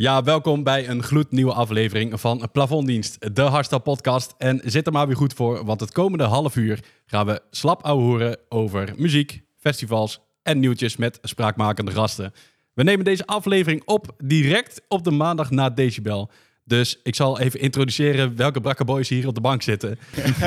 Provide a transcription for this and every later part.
Ja, welkom bij een gloednieuwe aflevering van Plafonddienst, de Hardstyle podcast. En zit er maar weer goed voor, want het komende half uur gaan we slap horen over muziek, festivals en nieuwtjes met spraakmakende gasten. We nemen deze aflevering op direct op de maandag na Decibel. Dus ik zal even introduceren welke brakke boys hier op de bank zitten.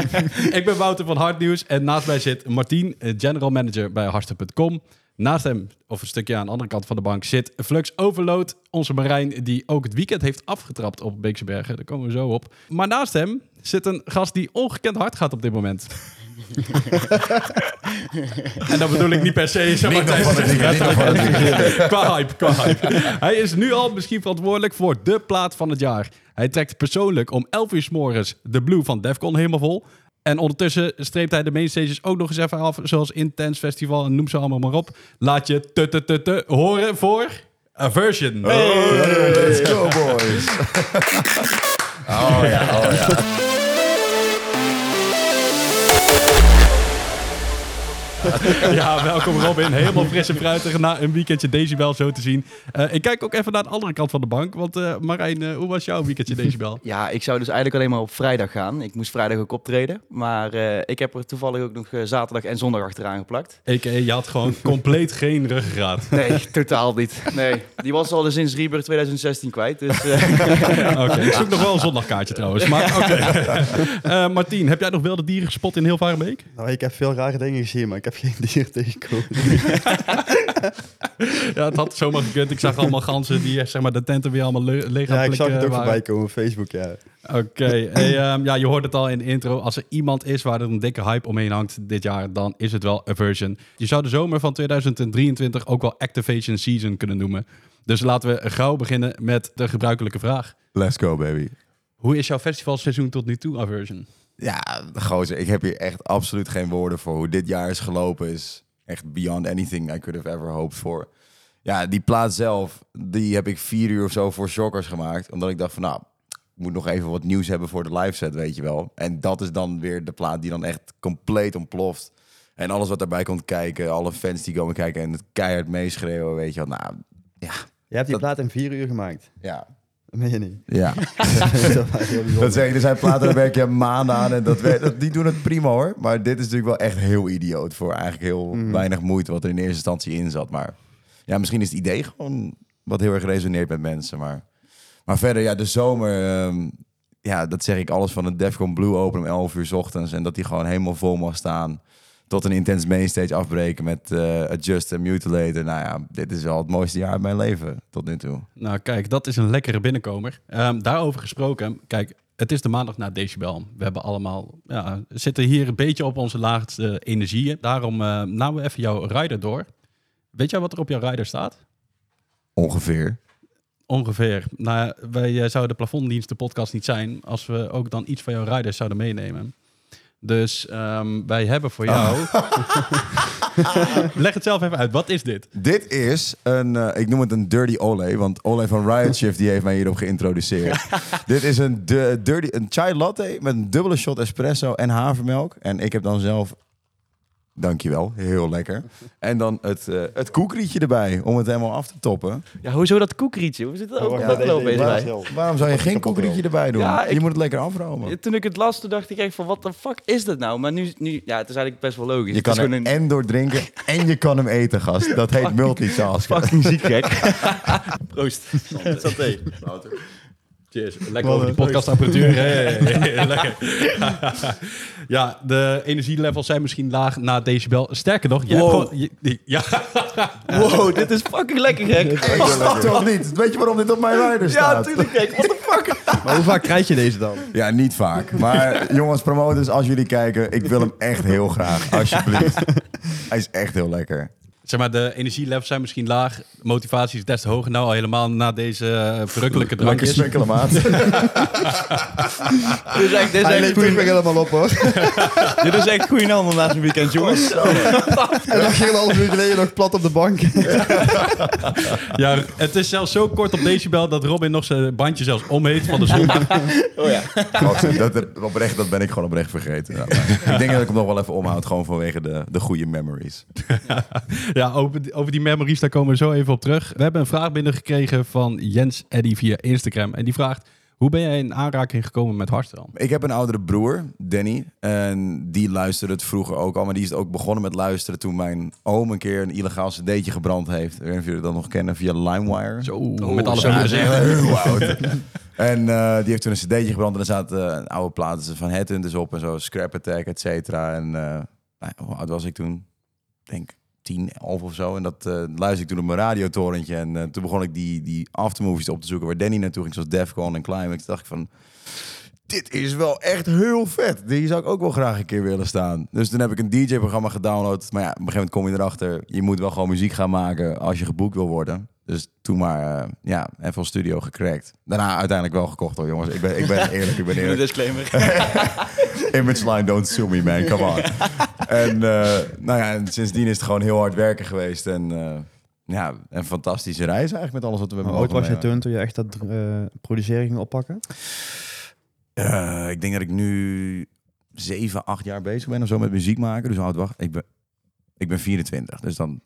ik ben Wouter van Hardnieuws en naast mij zit Martien, general manager bij Hardstyle.com. Naast hem, of een stukje aan de andere kant van de bank, zit Flux Overload. Onze Marijn, die ook het weekend heeft afgetrapt op Beekse Bergen. Daar komen we zo op. Maar naast hem zit een gast die ongekend hard gaat op dit moment. en dat bedoel ik niet per se. Zeg maar, qua hype, qua hype. Hij is nu al misschien verantwoordelijk voor de plaat van het jaar. Hij trekt persoonlijk om 11 uur s morgens de Blue van Defcon helemaal vol. En ondertussen streept hij de mainstages ook nog eens even af, zoals Intense Festival en noem ze allemaal maar op. Laat je te te te te horen voor Aversion. Hey, let's go boys. oh ja, oh ja. ja, welkom Robin. Helemaal fris en fruitig na een weekendje Decibel zo te zien. Uh, ik kijk ook even naar de andere kant van de bank. Want uh, Marijn, uh, hoe was jouw weekendje Decibel? Ja, ik zou dus eigenlijk alleen maar op vrijdag gaan. Ik moest vrijdag ook optreden. Maar ik heb er toevallig ook nog zaterdag en zondag achteraan geplakt. Ik, je had gewoon compleet geen ruggengraat. Nee, totaal niet. Nee, die was al sinds Rebirth 2016 kwijt. Dus, oké, ik zoek nog wel een zondagkaartje trouwens. Maar oké. Martien, heb jij nog wilde dieren gespot in heel Varenbeek? Nou, ik heb veel rare dingen gezien, maar ik heb geen dier tegenkomen. ja, het had zomaar gekund. Ik zag allemaal ganzen die zeg maar, de tenten weer allemaal le leeg Ja, ik zag het ook voorbij komen op Facebook, ja. Oké, hey, um, ja, je hoort het al in de intro. Als er iemand is waar er een dikke hype omheen hangt dit jaar, dan is het wel Aversion. Je zou de zomer van 2023 ook wel Activation Season kunnen noemen. Dus laten we gauw beginnen met de gebruikelijke vraag. Let's go, baby. Hoe is jouw festivalseizoen tot nu toe, Aversion? Ja, gozer, ik heb hier echt absoluut geen woorden voor. Hoe dit jaar is gelopen is echt beyond anything I could have ever hoped for. Ja, die plaat zelf, die heb ik vier uur of zo voor Shockers gemaakt. Omdat ik dacht van, nou, ik moet nog even wat nieuws hebben voor de live set, weet je wel. En dat is dan weer de plaat die dan echt compleet ontploft. En alles wat daarbij komt kijken, alle fans die komen kijken en het keihard meeschreeuwen, weet je wel. Nou, ja. Je hebt die plaat in vier uur gemaakt? Ja, dat meen je niet? Ja. dat zeg ik, er zijn platen, daar werk je maanden aan en dat, dat, die doen het prima hoor. Maar dit is natuurlijk wel echt heel idioot voor eigenlijk heel mhm. weinig moeite wat er in eerste instantie in zat. Maar ja, misschien is het idee gewoon wat heel erg resoneert met mensen. Maar, maar verder, ja, de zomer, ehm, ja, dat zeg ik alles van een Defcon Blue Open om 11 uur s ochtends. En dat die gewoon helemaal vol mag staan tot een intense mainstage afbreken met uh, Adjust en Mutilate. Nou ja, dit is wel het mooiste jaar uit mijn leven tot nu toe. Nou kijk, dat is een lekkere binnenkomer. Um, daarover gesproken, kijk, het is de maandag na Decibel. We hebben allemaal, ja, zitten hier een beetje op onze laagste energieën. Daarom uh, namen we even jouw rider door. Weet jij wat er op jouw rider staat? Ongeveer. Ongeveer. Nou, wij uh, zouden de plafonddienst de podcast niet zijn als we ook dan iets van jouw riders zouden meenemen. Dus um, wij hebben voor jou. Leg het zelf even uit. Wat is dit? Dit is een, uh, ik noem het een Dirty Ole, want Ole van Riot Shift die heeft mij hierop geïntroduceerd. dit is een, dirty, een chai latte met een dubbele shot espresso en havermelk. En ik heb dan zelf Dankjewel, heel lekker. En dan het, uh, het koekrietje erbij, om het helemaal af te toppen. Ja, hoezo dat koekrietje? Hoe zit het ook ja, bij? Waarom zou je geen koekrietje erbij doen? Ja, je moet het lekker afromen. Toen ik het las, toen dacht ik echt van, wat de fuck is dat nou? Maar nu, nu ja, het is eigenlijk best wel logisch. Je kan hem een... en door drinken en je kan hem eten, gast. Dat heet multitask. Fucking ziek, gek. Proost. Santé. Cheers. Lekker over die podcastapparatuur. hey, lekker. ja, de energielevels zijn misschien laag na decibel. Sterker nog, je wow. gewoon... Je, ja. wow, dit is fucking lekker, gek. Toch niet? Weet je waarom dit op mijn rider staat? Ja, natuurlijk, gek. What the fuck? maar hoe vaak krijg je deze dan? Ja, niet vaak. Maar jongens, promoters, als jullie kijken, ik wil hem echt heel graag. Alsjeblieft. Hij is echt heel lekker zeg maar, de energielevels zijn misschien laag. Motivatie is des te hoog. Nou, al helemaal na deze uh, verrukkelijke drankjes. Lekker maat. dit is echt, dit is echt goed. helemaal op, hoor. dit is echt goede naam na zo'n weekend, jongens. en dan ging een half uur geleden nog plat op de bank. ja, het is zelfs zo kort op decibel dat Robin nog zijn bandje zelfs om heeft van de zon. oh ja. dat, oprecht, dat ben ik gewoon oprecht vergeten. Ja, ik denk dat ik hem nog wel even omhoud, gewoon vanwege de, de goede memories. ja, Ja, over die, over die memories, daar komen we zo even op terug. We hebben een vraag binnengekregen van Jens Eddy via Instagram. En die vraagt, hoe ben jij in aanraking gekomen met hardstyle? Ik heb een oudere broer, Danny. En die luisterde het vroeger ook al. Maar die is ook begonnen met luisteren toen mijn oom een keer een illegaal cd'tje gebrand heeft. Ik weet niet of jullie dat nog kennen via LimeWire. Zo, met alle zeggen. echt heel oud. En eh, die heeft toen een cd'tje gebrand en er zaten eh, oude platen van Headhunters op en zo, Scrap Attack, et cetera. En eh, nou, hoe oud was ik toen? Ik denk 10, 11 of zo. En dat eh luisterde ik toen op mijn radiotorentje. En eh, toen begon ik die, die aftermovies op te zoeken waar Danny naartoe ging, zoals Defcon en Climax. Dacht ik van, dit is wel echt heel vet. Die zou ik ook wel graag een keer willen staan. Dus toen heb ik een DJ-programma gedownload. Maar ja, op een gegeven moment kom je erachter, je moet wel gewoon muziek gaan maken als je geboekt wil worden. Dus toen maar, eh, ja, FL Studio gecrackt. Daarna uiteindelijk wel gekocht hoor, jongens. Ik ben, ik ben eerlijk, ik ben eerlijk. disclaimer. Image line, don't sue me, man. Come on. en uh, nou ja, en sindsdien is het gewoon heel hard werken geweest. En uh, ja, een fantastische reis eigenlijk met alles wat we hebben oud was je toen, toen je echt dat uh, produceren ging oppakken? Uh, ik denk dat ik nu 7, 8 jaar bezig ben of zo met muziek maken. Dus oud wacht, ik ben, ik ben 24, dus dan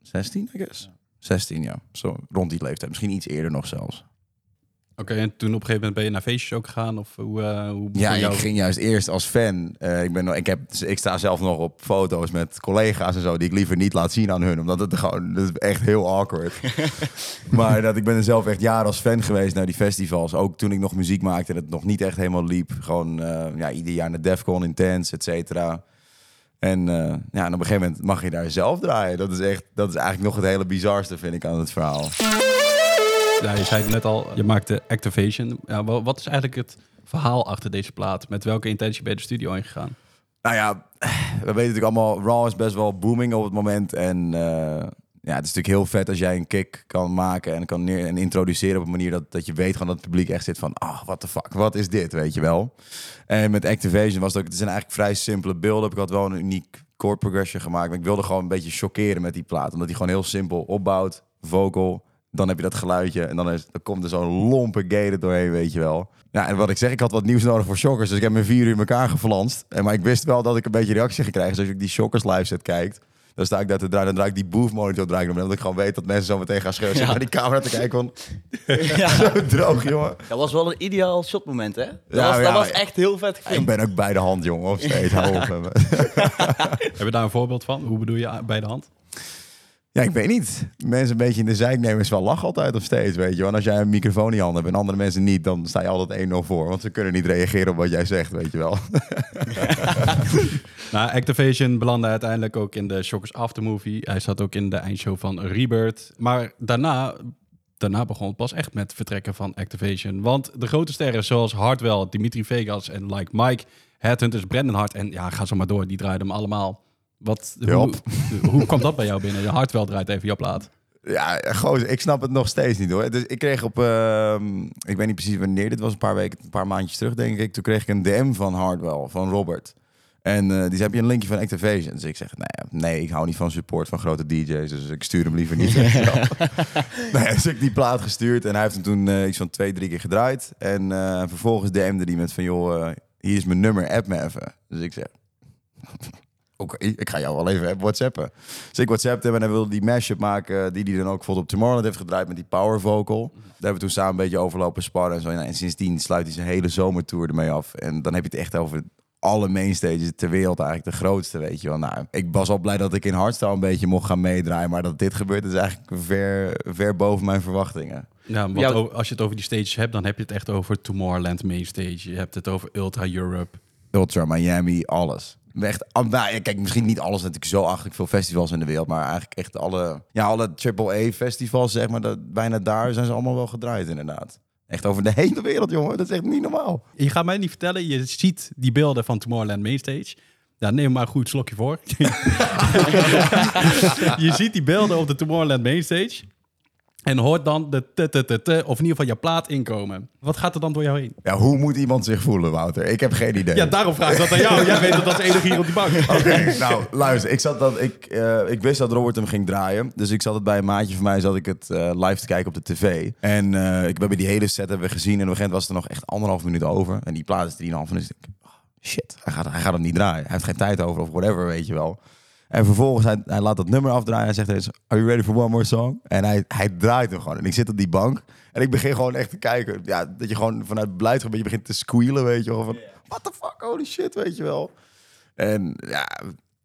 16, I guess. 16, ja. Zo rond die leeftijd. Misschien iets eerder nog zelfs. Oké, okay, en toen op een gegeven moment ben je naar feestjes ook gegaan? Of hoe, uh, hoe ja, jou... ik ging juist eerst als fan. Uh, ik, ben, ik, heb, ik sta zelf nog op foto's met collega's en zo... die ik liever niet laat zien aan hun. Omdat het gewoon... Dat is echt heel awkward. maar dat, ik ben er zelf echt jaren als fan geweest naar die festivals. Ook toen ik nog muziek maakte en het nog niet echt helemaal liep. Gewoon uh, ja, ieder jaar naar Defcon, Intense, et cetera. En ja, en op een gegeven moment mag je daar zelf draaien. Dat is, echt, dat is eigenlijk nog het hele bizarste, vind ik, aan het verhaal. Ja, je zei het net al, je maakte Activation. Ja, wat is eigenlijk het verhaal achter deze plaat? Met welke intentie ben je de studio ingegaan? Nou ja, we weten natuurlijk allemaal, Raw is best wel booming op het moment. En uh, ja, het is natuurlijk heel vet als jij een kick kan maken en kan en introduceren op een manier dat, dat je weet gewoon dat het publiek echt zit van, ah, oh, what the fuck, wat is dit, weet je wel? En met Activation was het ook, het een eigenlijk vrij simpele beelden. Ik had wel een uniek chord progression gemaakt, maar ik wilde gewoon een beetje shockeren met die plaat, omdat die gewoon heel simpel opbouwt, vocal, dan heb je dat geluidje en dan, is, dan komt er zo'n lompe gate doorheen, weet je wel. Ja, en wat ik zeg, ik had wat nieuws nodig voor shockers, dus ik heb mijn vier uur in elkaar geflanst. En, maar ik wist wel dat ik een beetje reactie ging krijgen. Dus als ik die shockers live set kijkt, dan sta ik daar te draaien. Dan draai ik die booth monitor draaien. Omdat ik gewoon weet dat mensen zo meteen gaan schreeuwen. Ja. naar die camera te kijken van... ja. zo droog, jongen. Dat was wel een ideaal shotmoment, hè? Dat, ja, was, dat was echt heel vet gefilmd. Ik ben ook bij de hand, jongen. Of steeds. Hou op. Heb je daar een voorbeeld van? Hoe bedoel je bij de hand? Ja, ik weet niet. Mensen een beetje in de zijk nemen is wel lach altijd of steeds, weet je. Want als jij een microfoon in je hand hebt en andere mensen niet, dan sta je altijd 1-0 voor. Want ze kunnen niet reageren op wat jij zegt, weet je wel. Nou, Activation belandde uiteindelijk ook in de Shockers Aftermovie. Hij zat ook in de eindshow van Rebirth. Maar daarna, daarna begon het pas echt met vertrekken van Activation. Want de grote sterren zoals Hardwell, Dimitri Vegas en Like Mike, Headhunters, Brandon Hart en ja, ga zo maar door, die draaiden hem allemaal. Wat, hoe, hoe kwam dat bij jou binnen? Je Hardwell draait even jouw plaat. Ja, gozer, ik snap het nog steeds niet hoor. Dus ik kreeg op, uh, ik weet niet precies wanneer, dit was een paar weken, een paar maandjes terug denk ik. Toen kreeg ik een DM van Hardwell, van Robert. En uh, die zei, heb je een linkje van Activation? Dus ik zeg, nee, nee, ik hou niet van support van grote DJ's, dus ik stuur hem liever niet. nee, dus ik die plaat gestuurd en hij heeft hem toen uh, iets van twee, drie keer gedraaid. En uh, vervolgens DM'de die met van, joh, hier is mijn nummer, app me even. Dus ik zeg... Oké, okay, ik ga jou wel even whatsappen. Dus ik whatsappte hem en hij wilde die mashup maken... die hij dan ook bijvoorbeeld op Tomorrowland heeft gedraaid met die power vocal. Daar hebben we toen samen een beetje overlopen sparren en zo. En sindsdien sluit hij zijn hele zomertour ermee af. En dan heb je het echt over alle mainstages ter wereld eigenlijk. De grootste, weet je wel. Nou, ik was al blij dat ik in hardstyle een beetje mocht gaan meedraaien. Maar dat dit gebeurt is eigenlijk ver, ver boven mijn verwachtingen. Ja, want ja. als je het over die stages hebt, dan heb je het echt over Tomorrowland Mainstage. Je hebt het over Ultra Europe. Ultra Miami, alles. Echt, nou, kijk, misschien niet alles natuurlijk zo achterlijk veel festivals in de wereld, maar eigenlijk echt alle, ja, alle AAA festivals, zeg maar, dat, bijna daar zijn ze allemaal wel gedraaid inderdaad. Echt over de hele wereld, jongen. Dat is echt niet normaal. Je gaat mij niet vertellen, je ziet die beelden van Tomorrowland Mainstage. Ja, neem maar een goed slokje voor. je ziet die beelden op de Tomorrowland Mainstage. En hoort dan de t -t -t -t, of in ieder geval je plaat inkomen. Wat gaat er dan door jou heen? Ja, hoe moet iemand zich voelen, Wouter? Ik heb geen idee. Ja, daarom vraag ik dat aan jou. Jij weet dat als enige hier op die bank. Oké, okay, nou, luister. Ik, zat dat, ik, uh, ik wist dat Robert hem ging draaien. Dus ik zat het bij een maatje van mij, zat ik het uh, live te kijken op de tv. En uh, ik heb die hele set hebben we gezien. En op een gegeven moment was er nog echt anderhalf minuut over. En die plaat is 3,5. En dus ik oh, shit, hij gaat, hij gaat hem niet draaien. Hij heeft geen tijd over of whatever, weet je wel. En vervolgens, hij, hij laat dat nummer afdraaien. Hij zegt eens, are you ready for one more song? En hij, hij draait hem gewoon. En ik zit op die bank. En ik begin gewoon echt te kijken. Ja, dat je gewoon vanuit blijdschap een beetje begint te squealen, weet je wel. Van, what the fuck, holy shit, weet je wel. En ja,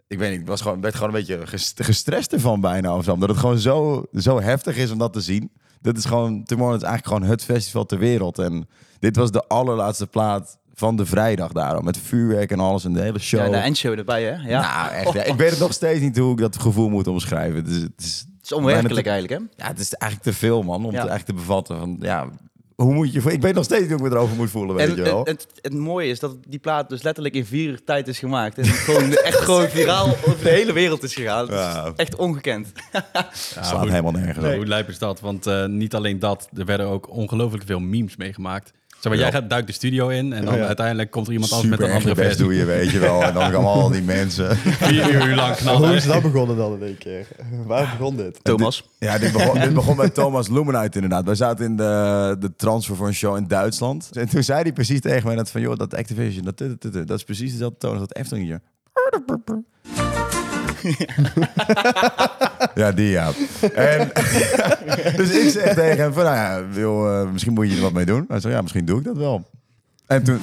ik weet niet, ik was gewoon, werd gewoon een beetje gest- gestrest ervan bijna of zo. Omdat het gewoon zo, zo heftig is om dat te zien. Dit is gewoon, Tomorrowland is eigenlijk gewoon het festival ter wereld. En dit was de allerlaatste plaat van de vrijdag daarom. Met vuurwerk en alles en de hele show. Ja, de eindshow erbij, hè? Ja. Nou, echt. Ja. Ik weet het nog steeds niet hoe ik dat gevoel moet omschrijven. Het is, het is, het is onwerkelijk eigenlijk, hè? ja, het is eigenlijk te veel, man, om Ja. het eigenlijk te bevatten. Van, ja, hoe moet je... Ik weet nog steeds niet hoe ik me erover moet voelen, weet En je wel. het, het, het mooie is dat die plaat dus letterlijk in vier uur tijd is gemaakt. En gewoon, echt gewoon viraal over de hele wereld is gegaan. Het is Ja. echt ongekend. slaat hoe- helemaal nergens op. Hoe lijp is dat? Want eh, niet alleen dat, er werden ook ongelooflijk veel memes meegemaakt. Zeg maar, jij gaat, duikt de studio in en dan ja. uiteindelijk komt er iemand anders met een andere best versie. doe je, weet je wel. En dan komen al die mensen. Vier uur lang Hoe knallen. is dat begonnen dan in één keer? Waar begon dit? Thomas. Ja, dit begon, dit begon met Thomas Lumenuit inderdaad. Wij zaten in de, de transfer voor een show in Duitsland. En toen zei hij precies tegen mij dat van... joh, dat Activision, dat, dat, dat, dat is precies dezelfde toon als dat Efteling hier. Ja, die ja. En, dus ik zeg tegen hem van... nou ja, eh, misschien moet je er wat mee doen. Hij zei, ja, misschien doe ik dat wel. En toen...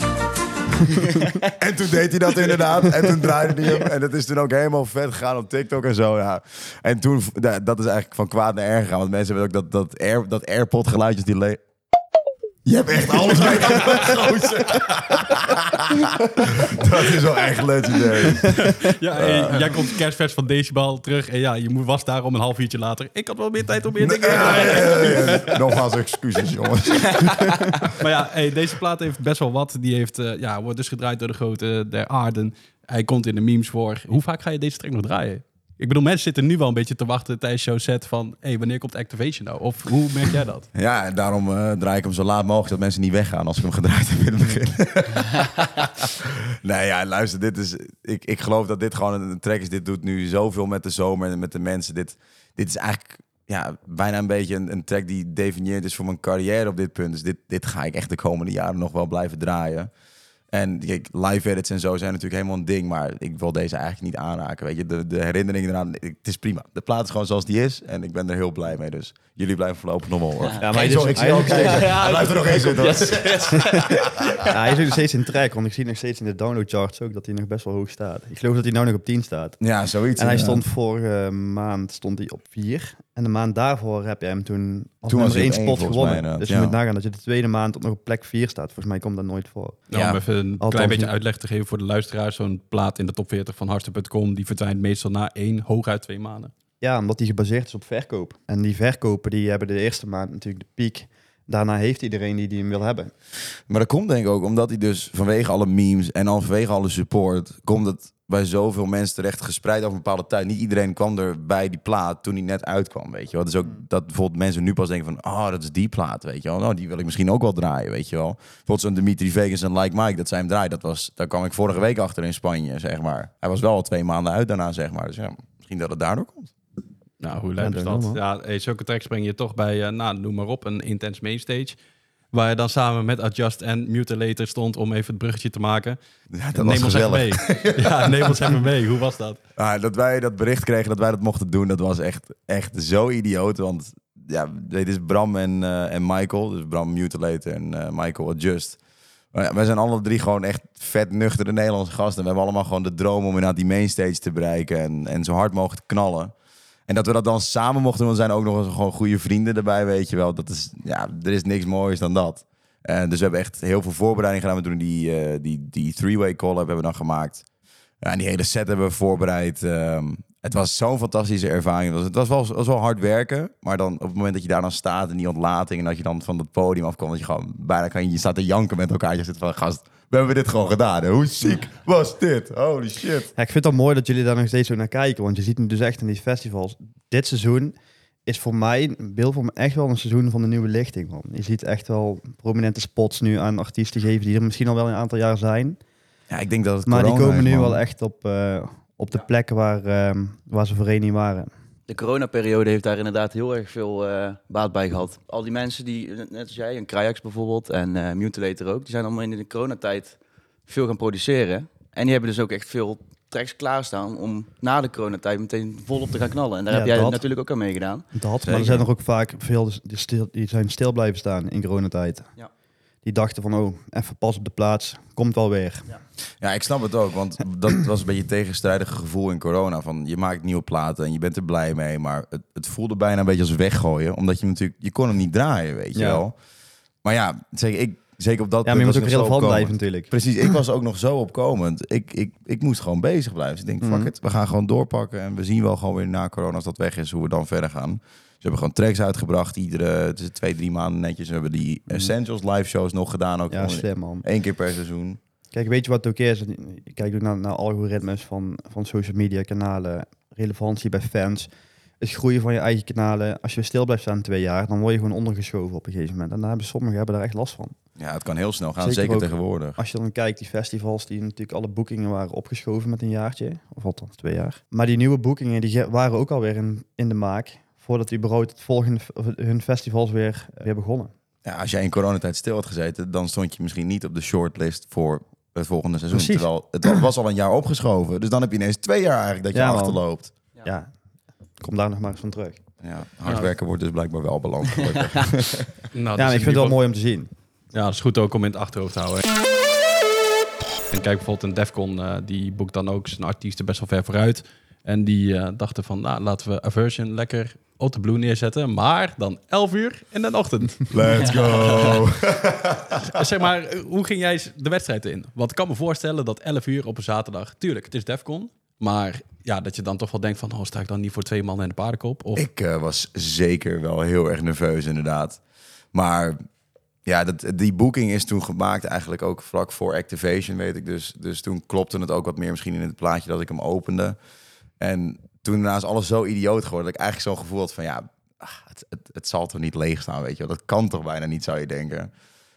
en toen deed hij dat inderdaad. En toen draaide hij hem. En dat is toen ook helemaal vet gegaan op TikTok en zo. Ja. En toen, dat is eigenlijk van kwaad naar erg gegaan. Want mensen hebben ook dat, dat, Air, dat AirPod geluidjes die Je hebt echt alles mee gozer. Dat is wel echt legendary. Ja, hey, jij komt kerstvers van Decibel terug en ja, je moet- was daar om een half uurtje later. Ik had wel meer tijd om meer dingen te draaien. Nogmaals excuses, jongens. Maar ja, hey, deze plaat heeft best wel wat. Die heeft, eh, ja, wordt dus gedraaid door de grote der aarden. Hij komt in de memes voor. Hoe vaak ga je deze track nog draaien? Ik bedoel, mensen zitten nu wel een beetje te wachten tijdens show set van... hey, wanneer komt Activation nou? Of hoe merk jij dat? Ja, en daarom eh, draai ik hem zo laat mogelijk, dat mensen niet weggaan als ik hem gedraaid heb in het begin. nee, ja, luister, dit is, ik, ik geloof dat dit gewoon een, een track is. Dit doet nu zoveel met de zomer en met de mensen. Dit, dit is eigenlijk ja, bijna een beetje een, een track die definieerd is voor mijn carrière op dit punt. Dus dit, dit ga ik echt de komende jaren nog wel blijven draaien. En kijk, live edits en zo zijn natuurlijk helemaal een ding, maar ik wil deze eigenlijk niet aanraken. Weet je, de, de herinneringen eraan, het is prima. De plaat is gewoon zoals die is en ik ben er heel blij mee. Dus jullie blijven voorlopig nog wel hoor. Ja, maar Geen ik zie hij ook blijft er nog eens zitten. Ja, hij is nog steeds in track, want ik zie nog steeds in de download charts ook dat hij nog best wel hoog staat. Ik geloof dat hij nou nog op 10 staat. Ja, zoiets. En hij ja. stond vorige maand stond hij op 4. En de maand daarvoor heb je hem toen Toen was nummer hij 1 op één, spot mij, gewonnen. dus ja. je moet nagaan dat je de tweede maand op nog op plek 4 staat. Volgens mij komt dat nooit voor. Nou, Ja. Om even een Althans klein beetje uitleg te geven voor de luisteraars. Zo'n plaat in de top 40 van Harster.com, die verdwijnt meestal na één, hooguit twee maanden. Ja, omdat die gebaseerd is op verkoop. En die verkopen die hebben de eerste maand natuurlijk de piek. Daarna heeft iedereen die, die hem wil hebben. Maar dat komt denk ik ook omdat hij dus vanwege alle memes en dan vanwege alle support, komt het bij zoveel mensen terecht gespreid over een bepaalde tijd. Niet iedereen kwam er bij die plaat toen hij net uitkwam, weet je wel. Dus ook dat bijvoorbeeld mensen nu pas denken van, oh, dat is die plaat, weet je wel. Nou, die wil ik misschien ook wel draaien, weet je wel. Bijvoorbeeld zo'n Dimitri Vegas en Like Mike, dat zij hem draaien. Dat was, daar kwam ik vorige week achter in Spanje, zeg maar. Hij was wel al twee maanden uit daarna, zeg maar. Dus ja, misschien dat het daardoor komt. Nou, hoe Ja, is dat Ja, hey, zulke tracks breng je toch bij, eh, nou, noem maar op, een intense mainstage. Waar je dan samen met Adjust en Mutilator stond om even het bruggetje te maken. Ja, dat neem was ons mee. ja, neem ons even mee. Hoe was dat? Ah, dat wij dat bericht kregen dat wij dat mochten doen, dat was echt, echt zo idioot. Want ja, dit is Bram en, eh, en Michael. Dus Bram Mutilator en eh, Michael Adjust. Maar ja, wij zijn alle drie gewoon echt vet nuchtere Nederlandse gasten. We hebben allemaal gewoon de droom om inderdaad die mainstage te bereiken. En, en zo hard mogelijk te knallen. En dat we dat dan samen mochten doen, we zijn ook nog eens gewoon goede vrienden erbij, weet je wel. Dat is, ja, er is niks moois dan dat. En dus we hebben echt heel veel voorbereiding gedaan. We doen die, eh, die, die three-way call hebben we dan gemaakt. En die hele set hebben we voorbereid. Ehm, het was zo'n fantastische ervaring. Het was, het was, wel, hard werken. Maar dan op het moment dat je daar dan staat in die ontlating... en dat je dan van het podium afkomt... dat je gewoon bijna kan, je staat te janken met elkaar. Je zit van, gast, we hebben dit gewoon gedaan. Hè? Hoe ziek was dit? Holy shit. Ja, ik vind het mooi dat jullie daar nog steeds zo naar kijken. Want je ziet nu dus echt in die festivals. Dit seizoen is voor mij, beeld voor me echt wel een seizoen van de nieuwe lichting. Man. Je ziet echt wel prominente spots nu aan artiesten geven die er misschien al wel een aantal jaar zijn. Ja, ik denk dat het Maar die komen is, nu man. wel echt op, eh, op de plekken waar, ehm, waar ze voorheen niet waren. De coronaperiode heeft daar inderdaad heel erg veel eh, baat bij gehad. Al die mensen die, net als jij, een Krajax bijvoorbeeld en eh Mutilator ook, die zijn allemaal in de coronatijd veel gaan produceren. En die hebben dus ook echt veel tracks klaarstaan om na de coronatijd meteen volop te gaan knallen. En daar Ja, heb jij dat. natuurlijk ook aan meegedaan. Dat, maar er zijn er ook vaak veel die, stil, die zijn stil blijven staan in coronatijd. Ja. Die dachten van, oh, even pas op de plaats, komt wel weer. Ja, ik snap het ook, want dat was een beetje het tegenstrijdige gevoel in corona. Van je maakt nieuwe platen en je bent er blij mee, maar het, het voelde bijna een beetje als weggooien, omdat je natuurlijk je kon hem niet draaien, weet je Ja. wel. Maar ja, zeker ik, zeker op dat Ja, maar je moet was ook relevant blijven natuurlijk. Precies, ik was ook nog zo opkomend. Ik, ik, ik moest gewoon bezig blijven. Dus ik denk, fuck Mhm. it, we gaan gewoon doorpakken en we zien wel gewoon weer na corona als dat weg is, hoe we dan verder gaan. Hebben gewoon tracks uitgebracht, iedere twee, drie maanden netjes. We hebben die Essentials live shows nog gedaan, ook Ja, slim man. één keer per seizoen. Kijk, weet je wat het ook is? Je kijkt ook naar, naar algoritmes van, van social media kanalen, relevantie bij fans. Het groeien van je eigen kanalen. Als je stil blijft staan twee jaar, dan word je gewoon ondergeschoven op een gegeven moment. En daar hebben sommigen hebben daar echt last van. Ja, het kan heel snel gaan, Zeker tegenwoordig. Als je dan kijkt, die festivals, die natuurlijk alle boekingen waren opgeschoven met een jaartje. Of althans twee jaar. Maar die nieuwe boekingen, die waren ook alweer in, in de maak. Voordat überhaupt het volgende, hun festivals weer, weer begonnen. Ja, als jij in coronatijd stil had gezeten, dan stond je misschien niet op de shortlist voor het volgende seizoen. Precies. Terwijl het was al een jaar opgeschoven. Dus dan heb je ineens twee jaar eigenlijk dat je Ja, achterloopt. Ja. Ja, kom daar nog maar eens van terug. Ja, hard Ja. werken wordt dus blijkbaar wel beland. Nou, ja, dus ik vind het wel mooi om te zien. Ja, dat is goed ook om in het achterhoofd te houden. En kijk bijvoorbeeld een Defcon, eh, die boekt dan ook zijn artiesten best wel ver vooruit. En die eh, dachten van, nou, laten we Aversion lekker op de Blue neerzetten. Maar dan 11 uur in de ochtend. Let's go! zeg maar, hoe ging jij de wedstrijd in? Want ik kan me voorstellen dat 11 uur op een zaterdag... Tuurlijk, het is Defcon. Maar ja, dat je dan toch wel denkt van... Oh, sta ik dan niet voor twee mannen in de paardenkop? Of, Ik eh, was zeker wel heel erg nerveus, inderdaad. Maar ja, dat, die boeking is toen gemaakt eigenlijk ook vlak voor Activation, weet ik. Dus, dus toen klopte het ook wat meer misschien in het plaatje dat ik hem opende. En toen daarna is alles zo idioot geworden dat ik eigenlijk zo'n gevoel had van... ja, ach, het, het, het zal toch niet leeg staan, weet je wel. Dat kan toch bijna niet, zou je denken.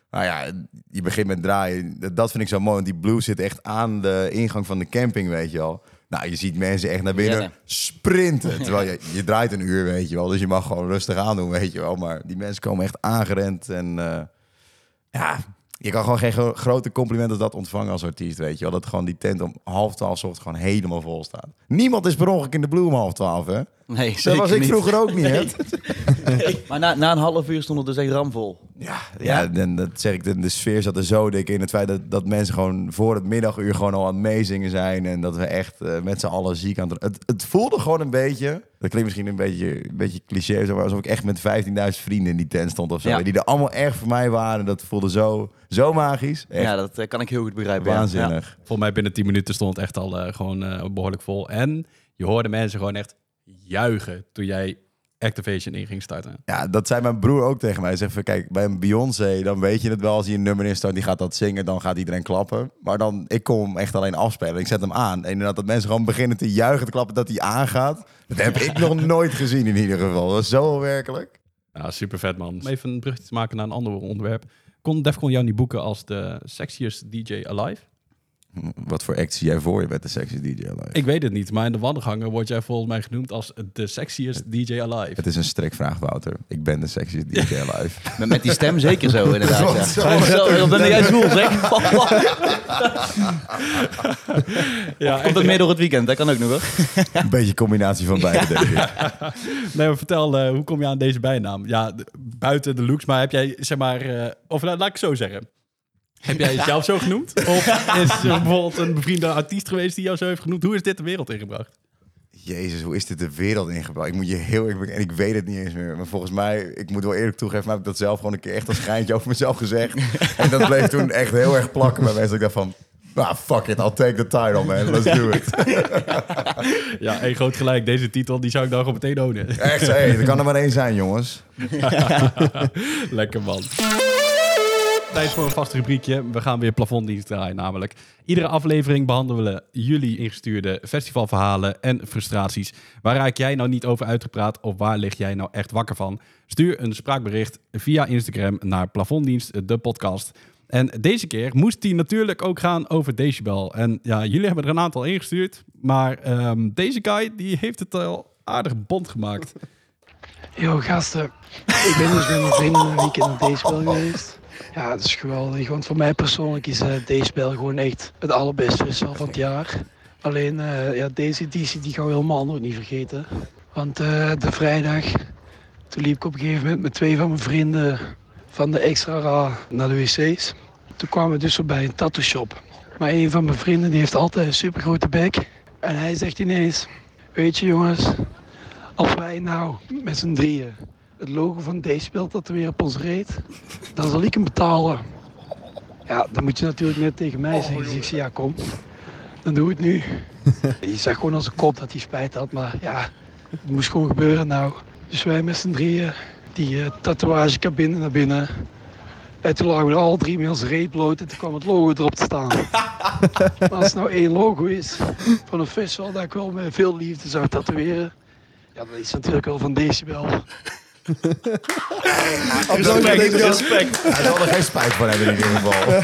Maar ja, je begint met draaien. Dat- vind ik zo mooi, want die blue zit echt aan de ingang van de camping, weet je wel. Nou, je ziet mensen echt naar binnen sprinten. Terwijl je, je draait een uur, weet je wel. Dus je mag gewoon rustig aandoen, weet je wel. Maar die mensen komen echt aangerend. En eh, ja, je kan gewoon geen gro- grote complimenten als dat ontvangen als artiest, weet je wel. Dat gewoon die tent om half twaalf 's ochtends gewoon helemaal vol staat. Niemand is per ongeluk in de blue om half twaalf, hè? Nee, Dat zeker was ik niet. vroeger ook niet, hè? Maar na, na een half uur stond het dus echt ramvol. Ja, ja, en dat zeg ik, de, de sfeer zat er zo dik in. Het feit dat, dat mensen gewoon voor het middaguur gewoon al aan het meezingen zijn. En dat we echt eh, met z'n allen ziek aan het... Het, het voelde gewoon een beetje... Dat klinkt misschien een beetje, een beetje cliché, zo, maar alsof ik echt met 15.000 vrienden in die tent stond of zo. Ja. Die er allemaal erg voor mij waren. Dat voelde zo, zo magisch. Echt Ja, dat eh, kan ik heel goed begrijpen. ja. waanzinnig. Volgens mij binnen 10 minuten stond het echt al eh, gewoon eh, behoorlijk vol. En je hoorde mensen gewoon echt juichen toen jij Activation in ging starten. Ja, dat zei mijn broer ook tegen mij. Hij zegt van, kijk, bij een Beyoncé, dan weet je het wel. Als hij een nummer instart, die gaat dat zingen, dan gaat iedereen klappen. Maar dan, ik kom hem echt alleen afspelen. Ik zet hem aan. En inderdaad, dat mensen gewoon beginnen te juichen, te klappen, dat hij aangaat. Dat heb ik nog nooit gezien in ieder geval. Dat was zo werkelijk. Ja, super vet man. Om even een brugje te maken naar een ander onderwerp. Kon Defcon jou niet boeken als de sexiest DJ alive? Wat voor act zie jij voor je met de sexy DJ Alive? Ik weet het niet, maar in de wandelgangen word jij volgens mij genoemd als de sexiest DJ alive. Het is een strekvraag, Wouter. Ik ben de sexiest DJ Alive. Met, met die stem zeker zo, inderdaad. Ja. Zo. Zo, dat ben jij zwoel, zeg. Ja, Komt het meer door het weekend, dat kan ook nog hoor. een beetje combinatie van beide, denk ik. Nee, maar vertel, eh, hoe kom je aan deze bijnaam? Ja, buiten de looks, maar heb jij, zeg maar... eh, of nou, laat ik het zo zeggen. Heb jij jezelf zo genoemd? Of is er bijvoorbeeld een bevriende artiest geweest die jou zo heeft genoemd? Hoe is dit de wereld ingebracht? Jezus, hoe is dit de wereld ingebracht? Ik moet je heel eerlijk en ik weet het niet eens meer. Maar volgens mij, ik moet wel eerlijk toegeven, maar heb ik dat zelf gewoon een keer echt als geintje over mezelf gezegd. En dat bleef toen echt heel erg plakken bij mensen. Ik dacht van, ah, fuck it, I'll take the title, man. Let's do it. Ja, één groot gelijk. Deze titel, die zou ik dan gewoon meteen ownen. Echt, hé, er kan er maar één zijn, jongens. Lekker man. Tijd voor een vast rubriekje. We gaan weer plafonddienst draaien namelijk. Iedere aflevering behandelen we jullie ingestuurde festivalverhalen en frustraties. Waar raak jij nou niet over uitgepraat of waar lig jij nou echt wakker van? Stuur een spraakbericht via Instagram naar plafonddienst, de podcast. En deze keer moest die natuurlijk ook gaan over Decibel. En ja, jullie hebben er een aantal ingestuurd. Maar ehm, deze guy die heeft het al aardig bond gemaakt. Yo gasten, ik ben dus met mijn vrienden een weekend naar Decibel geweest. Ja, het is geweldig, want voor mij persoonlijk is uh, Decibel gewoon echt het allerbeste festival van het jaar. Alleen eh, ja, deze editie die gaan we helemaal nog niet vergeten. Want eh, de vrijdag, toen liep ik op een gegeven moment met twee van mijn vrienden van de Extra Ra naar de wc's. Toen kwamen we dus bij een tattoo shop. Maar een van mijn vrienden die heeft altijd een super grote bek. En hij zegt ineens, weet je jongens, als wij nou met z'n drieën het logo van Decibel tatoeëren op ons reet, dan zal ik hem betalen. Ja, dan moet je natuurlijk net tegen mij zeggen. Dus ik zei, ja kom, dan doe het nu. Je zag gewoon als een kop dat hij spijt had, maar ja, het moest gewoon gebeuren nou. Dus wij met z'n drieën die eh, tatoeagecabine naar binnen. En toen lagen we al drie met ons reet bloot en toen kwam het logo erop te staan. maar als het nou één logo is van een festival dat ik wel met veel liefde zou tatoeëren, ja, dan is het natuurlijk wel van Decibel. Respect, respect. Hij zal er geen spijt van hebben in ieder geval.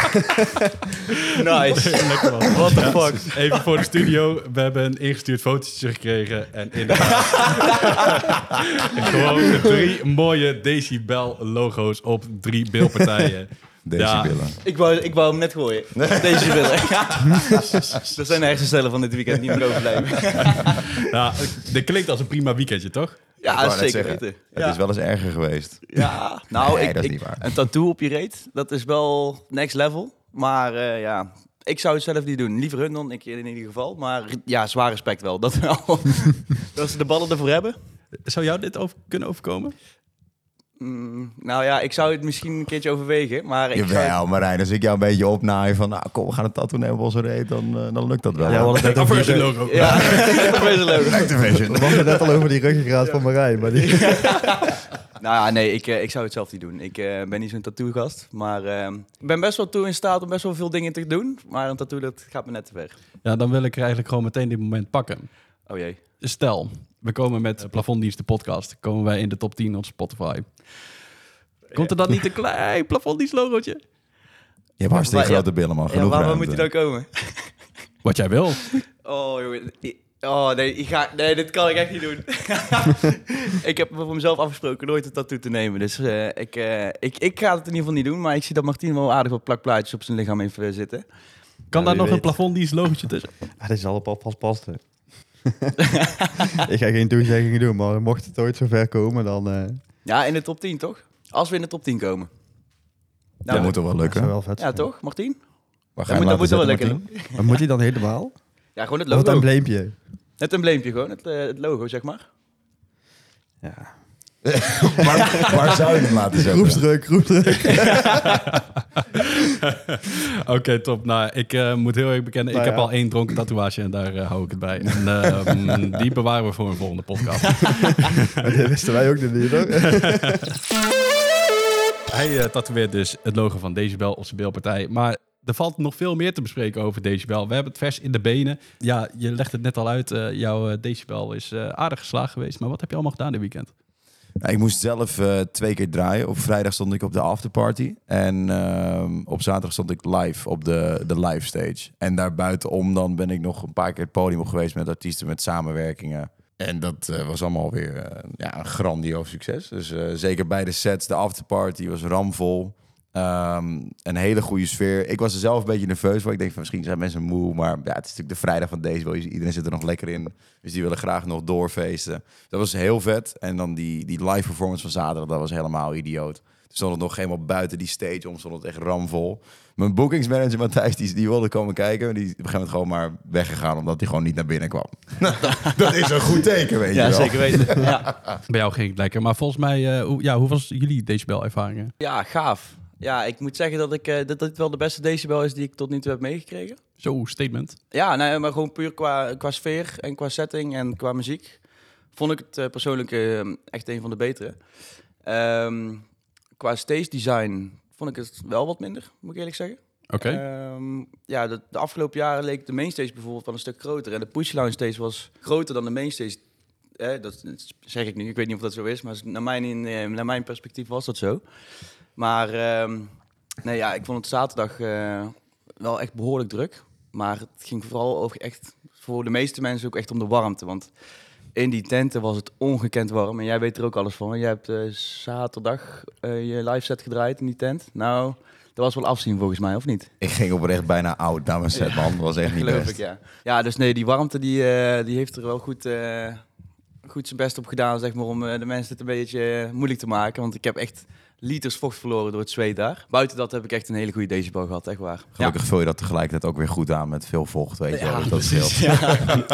Nice. Lekker man. What the fuck? Even voor de studio. We hebben een ingestuurd fotootje gekregen. En inderdaad... gewoon drie mooie Decibel logo's op drie beeldpartijen. Decibellen. Ik wou, ik wou hem net gooien. Deze willen. dat zijn de hersenstellen van dit weekend niet meer overblijven. Ja, dit klinkt als een prima weekendje, toch? Ja, zeker weten. Het Ja. is wel eens erger geweest. Ja, nou, Nee, ik, dat is ik- niet waar. een tattoo op je reet, dat is wel next level. Maar eh, ja, ik zou het zelf niet doen. Liever hun dan ik in ieder geval. Maar ja, zwaar respect wel. Dat, wel. dat ze de ballen ervoor hebben. Zou jou dit over, kunnen overkomen? Mm, nou ja, ik zou het misschien een keertje overwegen. Maar ik zou- Jawel, Marijn, als ik jou een beetje opnaai van... Nou, kom, we gaan een tattoo nemen op onze reet, dan, eh, dan lukt dat wel. Ja, we hadden het net over die, Aversion logo. Ja, dat is leuk. Activision. we hadden het net al over die ruggengraat van Marijn. Maar die, Nou ja, nee, ik, eh, ik zou het zelf niet doen. Ik eh, ben niet zo'n tattoo-gast. Maar eh, ik ben best wel toe in staat om best wel veel dingen te doen. Maar een tattoo, dat gaat me net te ver. Ja, dan wil ik er eigenlijk gewoon meteen dit moment pakken. Oh jee. Stel, we komen met Plafonddienst de podcast. Komen wij in de top 10 op Spotify. Komt er dan niet een klein Plafonddienst logootje? Je hebt hartstikke ja. grote billen, man. Ja, Genoeg waar, waar ruimte. moet hij dan komen? Wat jij wil. Oh, jongen. Oh, nee, ik ga, nee, dit kan ik echt niet doen. ik heb voor mezelf afgesproken nooit een tattoo te nemen. Dus eh, ik, eh, ik, ik ga het in ieder geval niet doen. Maar ik zie dat Martien wel aardig wat plakplaatjes op zijn lichaam heeft eh, zitten. Kan Ja, daar nog een. Plafonddienst logootje tussen? ah, dit zal op pas passen. ik ga geen toezeggingen doen, maar mocht het ooit zover komen, dan eh Ja, in de top 10, toch? Als we in de top 10 komen. Dat Nou, moet toch wel dat lukken? wel vet ja, zijn. toch, Martien? Waar Dat moet, dat moet wel lekker doen. doen. Maar moet hij dan helemaal? Ja, gewoon het Of het logo. embleempje? Het embleempje gewoon, het, eh, het logo, zeg maar. Ja. waar, waar zou je hem laten zetten? Groepsdruk, groepsdruk. Oké, top. Nou, ik eh, moet heel erg bekennen, Nou ik heb ja. al één dronken tatoeage en daar eh, hou ik het bij. En eh, die bewaren we voor een volgende podcast. dat wisten wij ook niet, hoor. Hij eh, tatoeëert dus het logo van Decibel op zijn beeldpartij. Maar er valt nog veel meer te bespreken over Decibel. We hebben het vers in de benen. Ja, je legt het net al uit. eh, jouw Decibel is eh, aardig geslaagd geweest. Maar wat heb je allemaal gedaan dit weekend? Ik moest zelf eh, twee keer draaien. Op vrijdag stond ik op de afterparty. En ehm, op zaterdag stond ik live op de, de live stage. En daarbuitenom dan ben ik nog een paar keer het podium op geweest met artiesten, met samenwerkingen. En dat eh, was allemaal weer eh, ja, een grandioos succes. Dus zeker bij de sets, de afterparty was ramvol. Ehm, een hele goede sfeer. Ik was er zelf een beetje nerveus voor. Ik denk van misschien zijn mensen moe. Maar ja, het is natuurlijk de vrijdag van deze. Iedereen zit er nog lekker in. Dus die willen graag nog doorfeesten. Dat was heel vet. En dan die, die live performance van zaterdag, dat was helemaal idioot. Toen stond het nog helemaal buiten die stage om, stond het echt ramvol. Mijn bookingsmanager Matthijs, die, die wilde komen kijken. Die is op een gegeven moment gewoon maar weggegaan, omdat hij gewoon niet naar binnen kwam. dat is een goed teken, weet je Ja, wel. zeker weten. Ja. Bij jou ging het lekker. Maar volgens mij, eh, hoe, ja, hoe was jullie Decibel-ervaringen? ja, gaaf. Ja, ik moet zeggen dat, ik, eh, dat dit wel de beste decibel is die ik tot nu toe heb meegekregen. Zo, statement. Ja, nee, maar gewoon puur qua, qua sfeer en qua setting en qua muziek. Vond ik het eh, persoonlijk eh, echt een van de betere. Ehm, qua stage design vond ik het wel wat minder, moet ik eerlijk zeggen. Oké. Ehm, ja, de, de afgelopen jaren leek de mainstage bijvoorbeeld wel een stuk groter. En de push lounge stage was groter dan de mainstage. Eh, dat zeg ik nu, ik weet niet of dat zo is, maar naar mijn, in, naar mijn perspectief was dat zo. Maar ehm, nee, ja, ik vond het zaterdag eh, wel echt behoorlijk druk. Maar het ging vooral over echt, voor de meeste mensen ook echt om de warmte. Want in die tenten was het ongekend warm. En jij weet er ook alles van. Jij hebt eh, zaterdag eh, je live set gedraaid in die tent. Nou, Dat was wel afzien volgens mij, of niet? Ik ging oprecht bijna oud naar mijn set, man. Dat was echt niet Geloof best. ik, ja. Ja, dus nee, die warmte die, die heeft er wel goed, goed zijn best op gedaan, zeg maar, om de mensen het een beetje moeilijk te maken. Want ik heb echt liters vocht verloren door het zweet daar. Buiten dat heb ik echt een hele goede decibel gehad, echt waar. Gelukkig vul je dat tegelijkertijd ook weer goed aan met veel vocht, weet je wel. Ja, Dus dat precies. scheelt.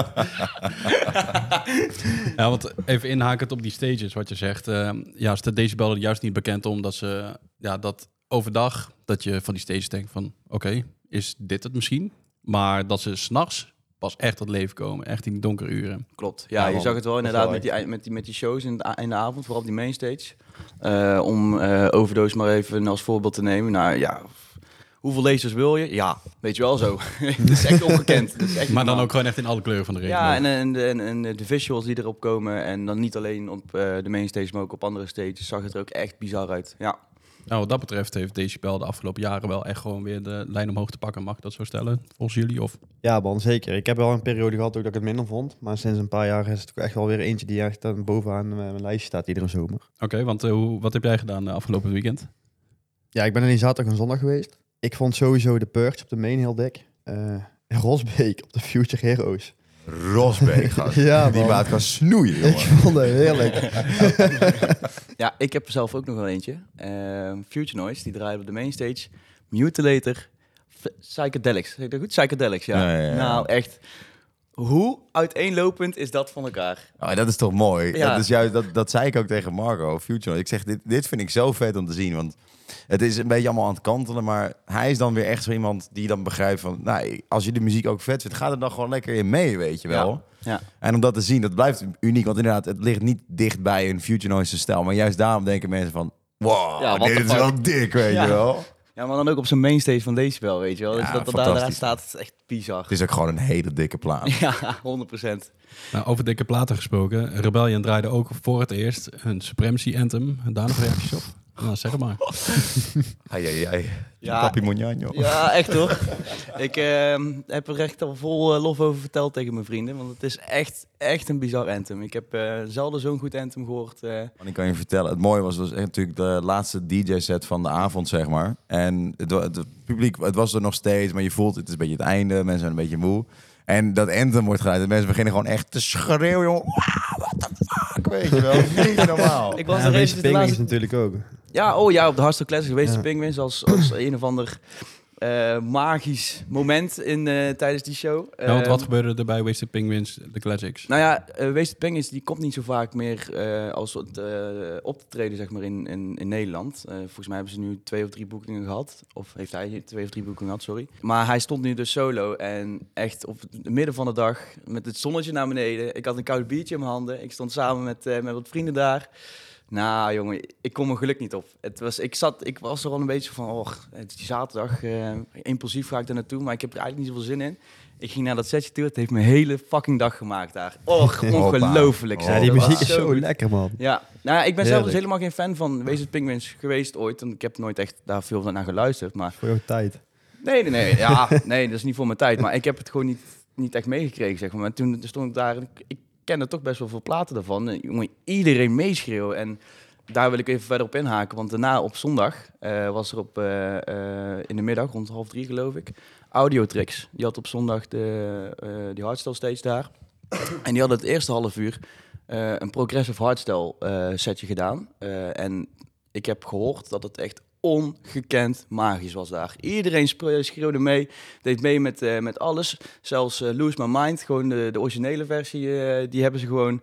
Ja, want even inhakend op die stages, wat je zegt. eh, ja, is de decibel juist niet bekend omdat ze... Ja, dat overdag, dat je van die stages denkt van... Oké, is dit het misschien? Maar dat ze s'nachts pas echt tot leven komen. Echt in die donkere uren. Klopt. Ja, Ja, je man. zag het wel inderdaad wel met die, met, die, met die shows in de, in de avond, vooral op die mainstage. Eh om Overdose maar even als voorbeeld te nemen. Nou ja, hoeveel lasers wil je? Ja, weet je wel zo. Het is echt ongekend. Is echt Maar dan ook gewoon echt in alle kleuren van de regenboog. Ja, en, en, de- en, en de visuals die erop komen. En dan niet alleen op eh, de mainstage, maar ook op andere stages. Zag het er ook echt bizar uit. Ja, Nou, wat dat betreft heeft Decibel de afgelopen jaren wel echt gewoon weer de lijn omhoog te pakken. Mag ik dat zo stellen? Volgens jullie? Of Ja, man, zeker. Ik heb wel een periode gehad ook dat ik het minder vond. Maar sinds een paar jaar is het ook echt wel weer eentje die echt dan bovenaan eh, mijn lijstje staat iedere zomer. Oké, want eh, hoe, wat heb jij gedaan uh, afgelopen weekend? Ja, ik ben alleen zaterdag en zondag geweest. Ik vond sowieso de Purge op de main heel dik. Eh, en Rosbeek op de Future Heroes. Rosbeek, gast. Ja, Die man. maat kan snoeien, Ik vond het heerlijk. ja ik heb er zelf ook nog wel eentje. Ehm, Future Noise, die draaide op de mainstage. Mutilator, Psychedelics. Zeg ik dat goed? Psychedelics, ja. Ja, ja, ja. Nou, echt. Hoe uiteenlopend is dat van elkaar? Oh, dat is toch mooi? Ja. Dat, is juist, dat, dat zei ik ook tegen Marco, Future. Ik zeg, dit, dit vind ik zo vet om te zien. Want het is een beetje allemaal aan het kantelen. Maar hij is dan weer echt zo iemand die dan begrijpt van... Nou, als je de muziek ook vet vindt, ga er dan gewoon lekker in mee, weet je wel. Ja. En om dat te zien, dat blijft uniek. Want inderdaad, het ligt niet dicht bij een Future Noise stijl. Maar juist daarom denken mensen van... Wow, Ja, dit is wel dik, weet Ja. je wel. Ja, maar dan ook op zijn mainstage van Decibel, weet je wel. Ja, dus dat dat daar, staat, is echt bizar. Het is ook gewoon een hele dikke plaat. Ja, 100%. Nou, over dikke platen gesproken. Rebellion draaide ook voor het eerst een Supremacy Anthem. Daar nog reacties op? Nou, zeg maar. Ai, ai, ai. Ja. Papi Monjano. Ja, echt hoor. ik ehm, heb er echt al vol eh, lof over verteld tegen mijn vrienden. Want het is echt, echt een bizar anthem. Ik heb eh, zelden zo'n goed anthem gehoord. eh. En ik kan je vertellen, het mooie was, was echt natuurlijk de laatste DJ-set van de avond, zeg maar. En het, publiek, het was er nog steeds, maar je voelt, het is een beetje het einde, mensen zijn een beetje moe. En dat anthem wordt geluid en mensen beginnen gewoon echt te schreeuwen, jongen. Wow, what the fuck, weet je wel. Niet normaal. Ik was Ja, er even de laatste... natuurlijk ook. Ja, oh ja, op de Hardstyle Classic geweest. Ja. De Penguins als, als een of ander eh, magisch moment in, eh, tijdens die show. Ja, want wat Ehm, gebeurde er bij Wasted Penguins, de Classics? Nou ja, uh, Wasted Penguins die komt niet zo vaak meer eh, als het, op te treden zeg maar, in, in, in Nederland. Eh, volgens mij hebben ze nu twee of drie boekingen gehad. Of heeft hij twee of drie boekingen gehad, sorry. Maar hij stond nu dus solo en echt op het midden van de dag met het zonnetje naar beneden. Ik had een koud biertje in mijn handen. Ik stond samen met, eh, met wat vrienden daar. Nou jongen, ik kom mijn geluk niet op. Het was, ik, zat, ik was er al een beetje van, oh, het is die zaterdag, eh, impulsief ga ik daar naartoe, maar ik heb er eigenlijk niet zoveel zin in. Ik ging naar dat setje toe, het heeft mijn hele fucking dag gemaakt daar. Och, ongelooflijk. Ja, die muziek is zo goed. lekker, man. Ja, nou ja, ik ben zelf dus helemaal geen fan van Wees het Penguins geweest ooit. En ik heb nooit echt daar veel naar geluisterd. Maar Voor jouw tijd. nee, nee, nee. Ja, nee, dat is niet voor mijn tijd. Maar ik heb het gewoon niet, niet echt meegekregen, zeg maar. En toen stond ik daar ik kende toch best wel veel platen daarvan. En, jongen, iedereen meeschreeuwen. En daar wil ik even verder op inhaken. Want daarna op zondag eh, was er op, eh, eh, in de middag, rond half drie geloof ik, Audiotrix. Die had op zondag de, die hardstyle stage daar. En die hadden het eerste half uur een progressive hardstyle setje gedaan. En ik heb gehoord dat het echt ongekend magisch was daar. Iedereen schreeuwde mee, deed mee met, eh, met alles. Zelfs eh, Lose My Mind, gewoon de, de originele versie, eh, die hebben ze gewoon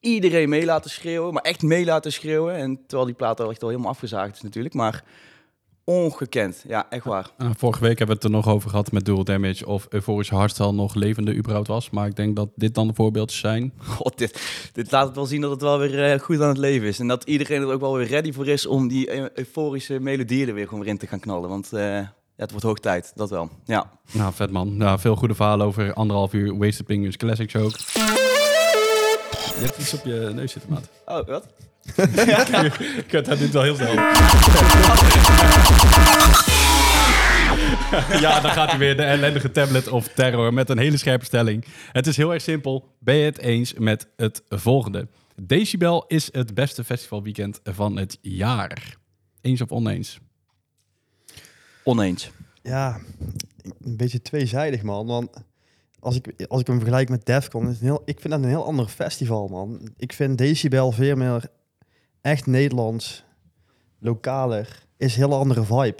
iedereen mee laten schreeuwen. Maar echt mee laten schreeuwen. En terwijl die plaat al echt al helemaal afgezaagd is natuurlijk. Maar ongekend, ja, echt waar. Uh, vorige week hebben we het er nog over gehad met Dual Damage of Euforische Hardstyle nog levende überhaupt was. Maar ik denk dat dit dan de voorbeeldjes zijn. God, dit, dit laat het wel zien dat het wel weer eh, goed aan het leven is. En dat iedereen er ook wel weer ready voor is om die eu- euforische melodieën er weer gewoon weer in te gaan knallen. Want eh, ja, het wordt hoog tijd, dat wel. Ja. Nou, vet man. Nou, veel goede verhalen over anderhalf uur Wasted Penguins Classics ook. Je hebt iets op je neus zitten, maat. Oh, wat? Kut, hij doet wel heel snel. ja, dan gaat hij weer de ellendige tablet of terror met een hele scherpe stelling. Het is heel erg simpel. Ben je het eens met het volgende? Decibel is het beste festivalweekend van het jaar. Eens of oneens? Oneens. Ja, een beetje tweezijdig, man. Want als ik, als ik hem vergelijk met Defcon, is het een heel, ik vind dat een heel ander festival, man. Ik vind Decibel veel meer echt Nederlands, lokaler, is een heel andere vibe.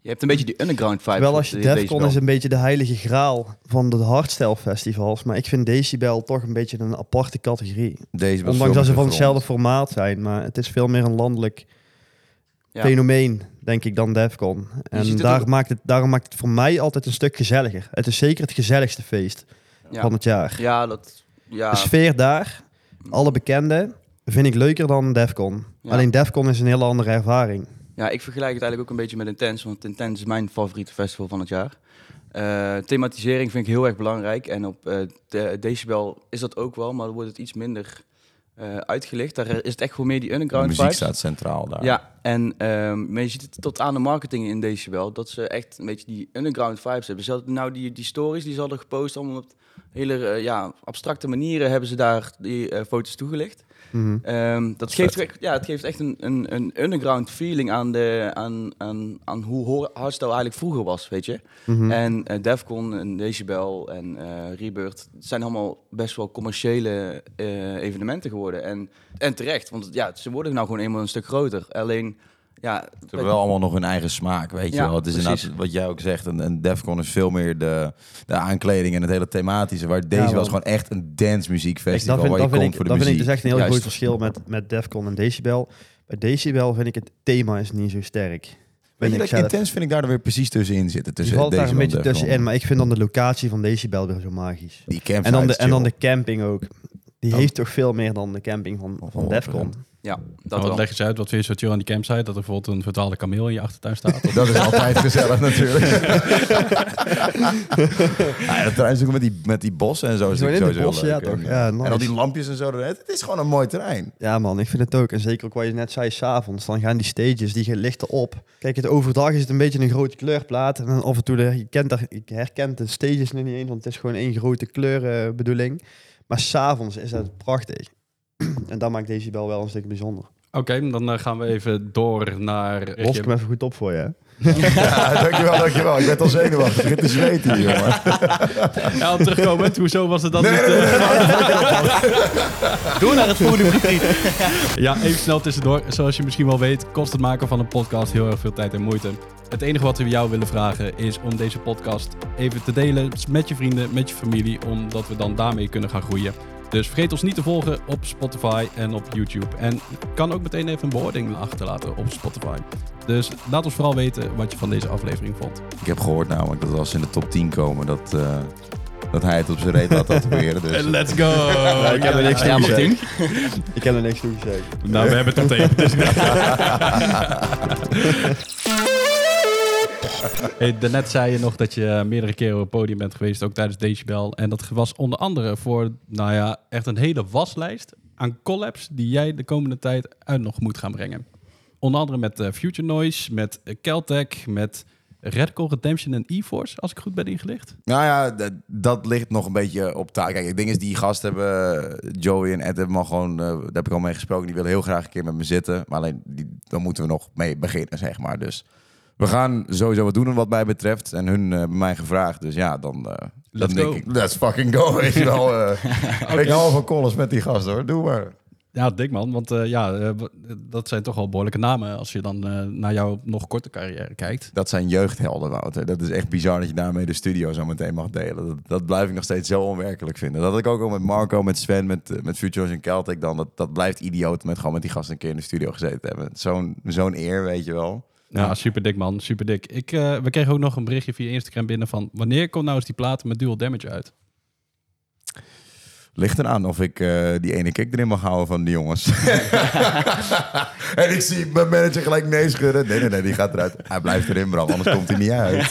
Je hebt een beetje die underground vibe. Wel als je Defcon is een beetje de heilige graal van de hardstyle festivals, maar ik vind Decibel toch een beetje een aparte categorie. Deze was Ondanks dat ze van hetzelfde formaat zijn, maar het is veel meer een landelijk Ja. fenomeen, denk ik, dan Defcon. En daar ook- maakt het, daarom maakt het voor mij altijd een stuk gezelliger. Het is zeker het gezelligste feest Ja. van het jaar. Ja, dat... Ja, De sfeer daar, alle bekenden, vind ik leuker dan Defcon. Ja. Alleen Defcon is een hele andere ervaring. Ja, ik vergelijk het eigenlijk ook een beetje met Intense, want Intense is mijn favoriete festival van het jaar. Eh, thematisering vind ik heel erg belangrijk en op eh, de Decibel is dat ook wel, maar dan wordt het iets minder eh, uitgelicht. Daar is het echt gewoon meer die De underground muziek vibes. staat centraal daar. Ja, en ehm, maar je ziet het tot aan de marketing in Decibel, dat ze echt een beetje die underground vibes hebben. Ze hadden nou die, die stories die ze hadden gepost, allemaal op hele ja, abstracte manieren hebben ze daar die eh, foto's toegelicht. Mhm. Ehm, dat geeft, echt- ja, het geeft echt een, een, een underground feeling aan, de, aan, aan, aan hoe ho- hardstyle eigenlijk vroeger was, weet je. Mhm. En eh, Defcon en Decibel en eh Rebirth het zijn allemaal best wel commerciële eh, evenementen geworden. En, en terecht, want ja, ze worden nou gewoon eenmaal een stuk groter. Alleen, ja... Ze hebben wel allemaal nog hun eigen smaak, weet je Ja, wel. Het is precies. inderdaad wat jij ook zegt. En, en Defcon is veel meer de, de aankleding en het hele thematische. Waar deze want- was gewoon echt een dance muziekfestival. dat vind, waar je dat komt ik, voor de dat vind ik muziek. dus echt een heel Juist. groot verschil met, met Defcon en Decibel. Bij Decibel vind ik het thema is niet zo sterk. Weet je, ik dat zelf. Intens vind ik daar dan weer precies tussenin zitten. Tussen valt daar een en beetje Defcon. tussenin, maar ik vind dan de locatie van Decibel weer zo magisch. Die En dan de, en dan de camping ook. Die Dan- heeft toch veel meer dan de camping van, van 100%. Defcon. Ja, dat Nou, leg eens uit, wat vind je zo aan die campsite? Dat er bijvoorbeeld een verdwaalde kameel in je achtertuin staat? Of- Dat is altijd gezellig natuurlijk. ja, dat terrein is ook met die, met die bossen en zo. Is Zo in natuurlijk de sowieso bossen, ja, leuk. toch? En, al die lampjes en zo. Het is gewoon een mooi terrein. Ja man, ik vind het ook. En zeker ook wat je net zei, s'avonds. Dan gaan die stages, die lichten op. Kijk, het overdag is het een beetje een grote kleurplaat. En dan af en toe, de, je, kent daar, je herkent de stages nog niet eens, want het is gewoon één grote kleurbedoeling. maar s'avonds is dat prachtig. en dat maakt Decibel wel een stuk bijzonder. Oké, dan eh, gaan we even door naar... Los ik hem even goed op voor je. hè? Ja, dankjewel, dankjewel. Ik ben al zenuwachtig. Ik begin te zweten hier, jongen. Ja, om terugkomen, hoezo was het dan Nee, niet... nee, eh, Door naar het volgende gebied. Ja, even snel tussendoor. Zoals je misschien wel weet, kost het maken van een podcast heel erg veel tijd en moeite. Het enige wat we jou willen vragen is om deze podcast even te delen met je vrienden, met je familie, omdat we dan daarmee kunnen gaan groeien. Dus vergeet ons niet te volgen op Spotify en op YouTube. En kan ook meteen even een beoordeling achterlaten op Spotify. Dus laat ons vooral weten wat je van deze aflevering vond. Ik heb gehoord namelijk dat als ze in de top 10 komen, dat, eh, dat hij het op zijn reet laat tatoeëren. Dus. Let's go! ik heb er niks Martien. gezegd. Ik heb er niks toe gezegd. Nou, we hebben het tot één. Dus... hey, daarnet zei je nog dat je meerdere keren op het podium bent geweest, ook tijdens Decibel. En dat was onder andere voor, nou ja, echt een hele waslijst aan collabs die jij de komende tijd uit nog moet gaan brengen. Onder andere met eh, Future Noise, met uh, Keltec, met Radical Redemption en E-Force, als ik goed ben ingelicht. Nou ja, dat, ligt nog een beetje op taak. Kijk, het ding is, die gasten hebben, Joey en Ed hebben al gewoon, eh, daar heb ik al mee gesproken, die willen heel graag een keer met me zitten. Maar alleen, die, dan moeten we nog mee beginnen, zeg maar. Dus we gaan sowieso wat doen wat mij betreft. En hun uh, hebben mij gevraagd, dus ja, dan, uh, dan Let's denk go. ik, let's fucking go, weet je wel. Uh, Ik hou van collars met die gasten, hoor. Doe maar. Ja, dik man, want uh, ja, uh, dat zijn toch wel behoorlijke namen als je dan uh, naar jouw nog korte carrière kijkt. Dat zijn jeugdhelden, Wouter. Dat is echt bizar dat je daarmee de studio zo meteen mag delen. Dat, dat blijf ik nog steeds zo onwerkelijk vinden. Dat had ik ook al met Marco, met Sven, met, uh, met Futures en Celtic dan. Dat, dat blijft idioot met gewoon met die gasten een keer in de studio gezeten te hebben. Zo'n zo'n eer, weet je wel. Ja, super dik man, super dik. Ik, uh, we kregen ook nog een berichtje via Instagram binnen van wanneer komt nou eens die platen met dual damage uit? Ligt eraan of ik uh, die ene kick erin mag houden van die jongens. en ik zie mijn manager gelijk nee schudden. Nee, nee, nee, die gaat eruit. Hij blijft erin, Bram, anders komt hij niet uit.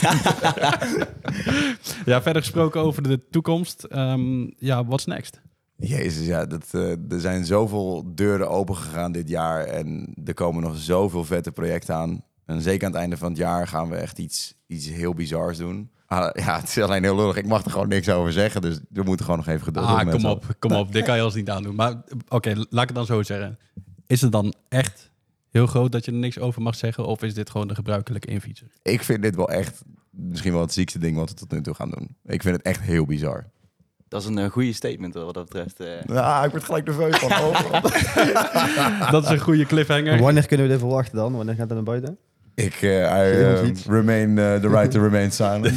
ja, verder gesproken over de toekomst. Um, ja, what's next? Jezus, ja, dat, uh, er zijn zoveel deuren open gegaan dit jaar. En er komen nog zoveel vette projecten aan. En zeker aan het einde van het jaar gaan we echt iets, iets heel bizars doen. Ah, ja, het is alleen heel lullig. Ik mag er gewoon niks over zeggen. Dus we moeten gewoon nog even geduld ah, hebben. kom op, kom op. Dit kan je als niet aandoen. Maar oké, okay, laat ik het dan zo zeggen. Is het dan echt heel groot dat je er niks over mag zeggen? Of is dit gewoon de gebruikelijke infietser? Ik vind dit wel echt misschien wel het ziekste ding wat we tot nu toe gaan doen. Ik vind het echt heel bizar. Dat is een uh, goede statement wat dat betreft. Uh. Ja, ik word gelijk nerveus van. dat is een goede cliffhanger. Wanneer kunnen we dit verwachten dan? Wanneer gaat het naar buiten? Ik, uh, I uh, remain uh, the right to remain silent.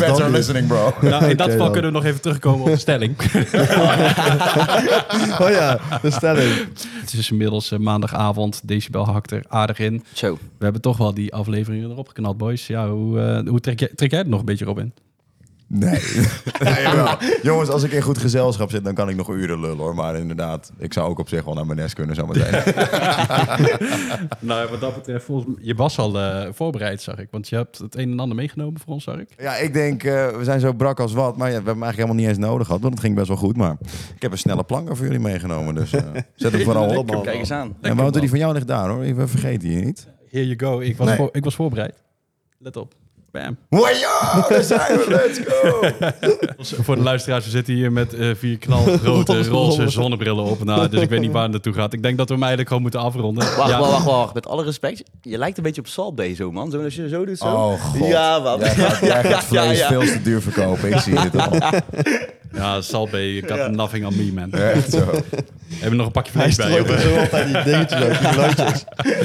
Fans are listening, bro. Nou, in dat geval kunnen we nog even terugkomen op de stelling. oh ja, de stelling. Het is inmiddels maandagavond. Decibel hakt er aardig in. Zo. We hebben toch wel die afleveringen erop geknald, boys. Ja, hoe, hoe trek, jij, trek jij er nog een beetje op in? Nee. nee Jongens, als ik in goed gezelschap zit, dan kan ik nog uren lullen hoor. Maar inderdaad, ik zou ook op zich wel naar mijn nest kunnen zometeen. nou, wat dat betreft, volgens je was al uh, voorbereid, zag ik. Want je hebt het een en ander meegenomen voor ons, zag ik. Ja, ik denk, uh, we zijn zo brak als wat. Maar ja, we hebben hem eigenlijk helemaal niet eens nodig gehad. Want het ging best wel goed. Maar ik heb een snelle planker voor jullie meegenomen. Dus uh, zet hem vooral op. Kijk eens aan. En Wouter, die van jou ligt daar hoor. We vergeten je niet. Here you go. Ik was, nee. voor, ik was voorbereid. Let op. Bam. Wow, daar zijn we, let's go! Voor de luisteraars, we zitten hier met uh, vier knalgrote roze zonnebrillen op. Nou, dus ik weet niet waar het naartoe gaat. Ik denk dat we hem eigenlijk gewoon moeten afronden. Wacht, ja. wacht, wacht, Met alle respect, je lijkt een beetje op Salt Bay zo, man. Zo, als je zo doet, zo. Oh, God. Ja, man. Jij gaat, jij gaat vlees veel te duur verkopen, ik zie het al. Ja, Salt Bay, got nothing on me, man. Echt zo. Hebben we nog een pakje vlees bij? Hij zo altijd die dingetjes, die geluidjes.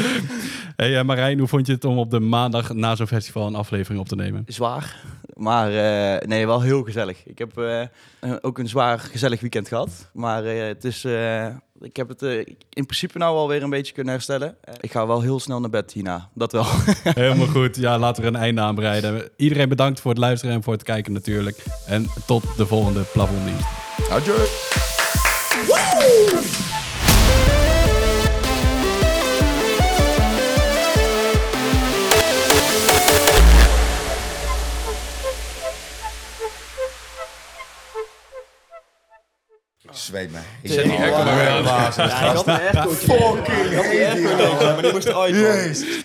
Hey uh, Marijn, hoe vond je het om op de maandag na zo'n festival een aflevering op te nemen? Zwaar, maar uh, nee, wel heel gezellig. Ik heb uh, ook een zwaar gezellig weekend gehad, maar het is, ik heb het in principe nou alweer een beetje kunnen herstellen. ik ga wel heel snel naar bed hierna, dat wel. Helemaal goed, ja, laten we er een einde aan breiden. Iedereen bedankt voor het luisteren en voor het kijken natuurlijk. En tot de volgende plafonddienst. Adieu! Zweet me. Ik zet die airco maar weer aan. Fucking. Maar die moest eruit. Jezus.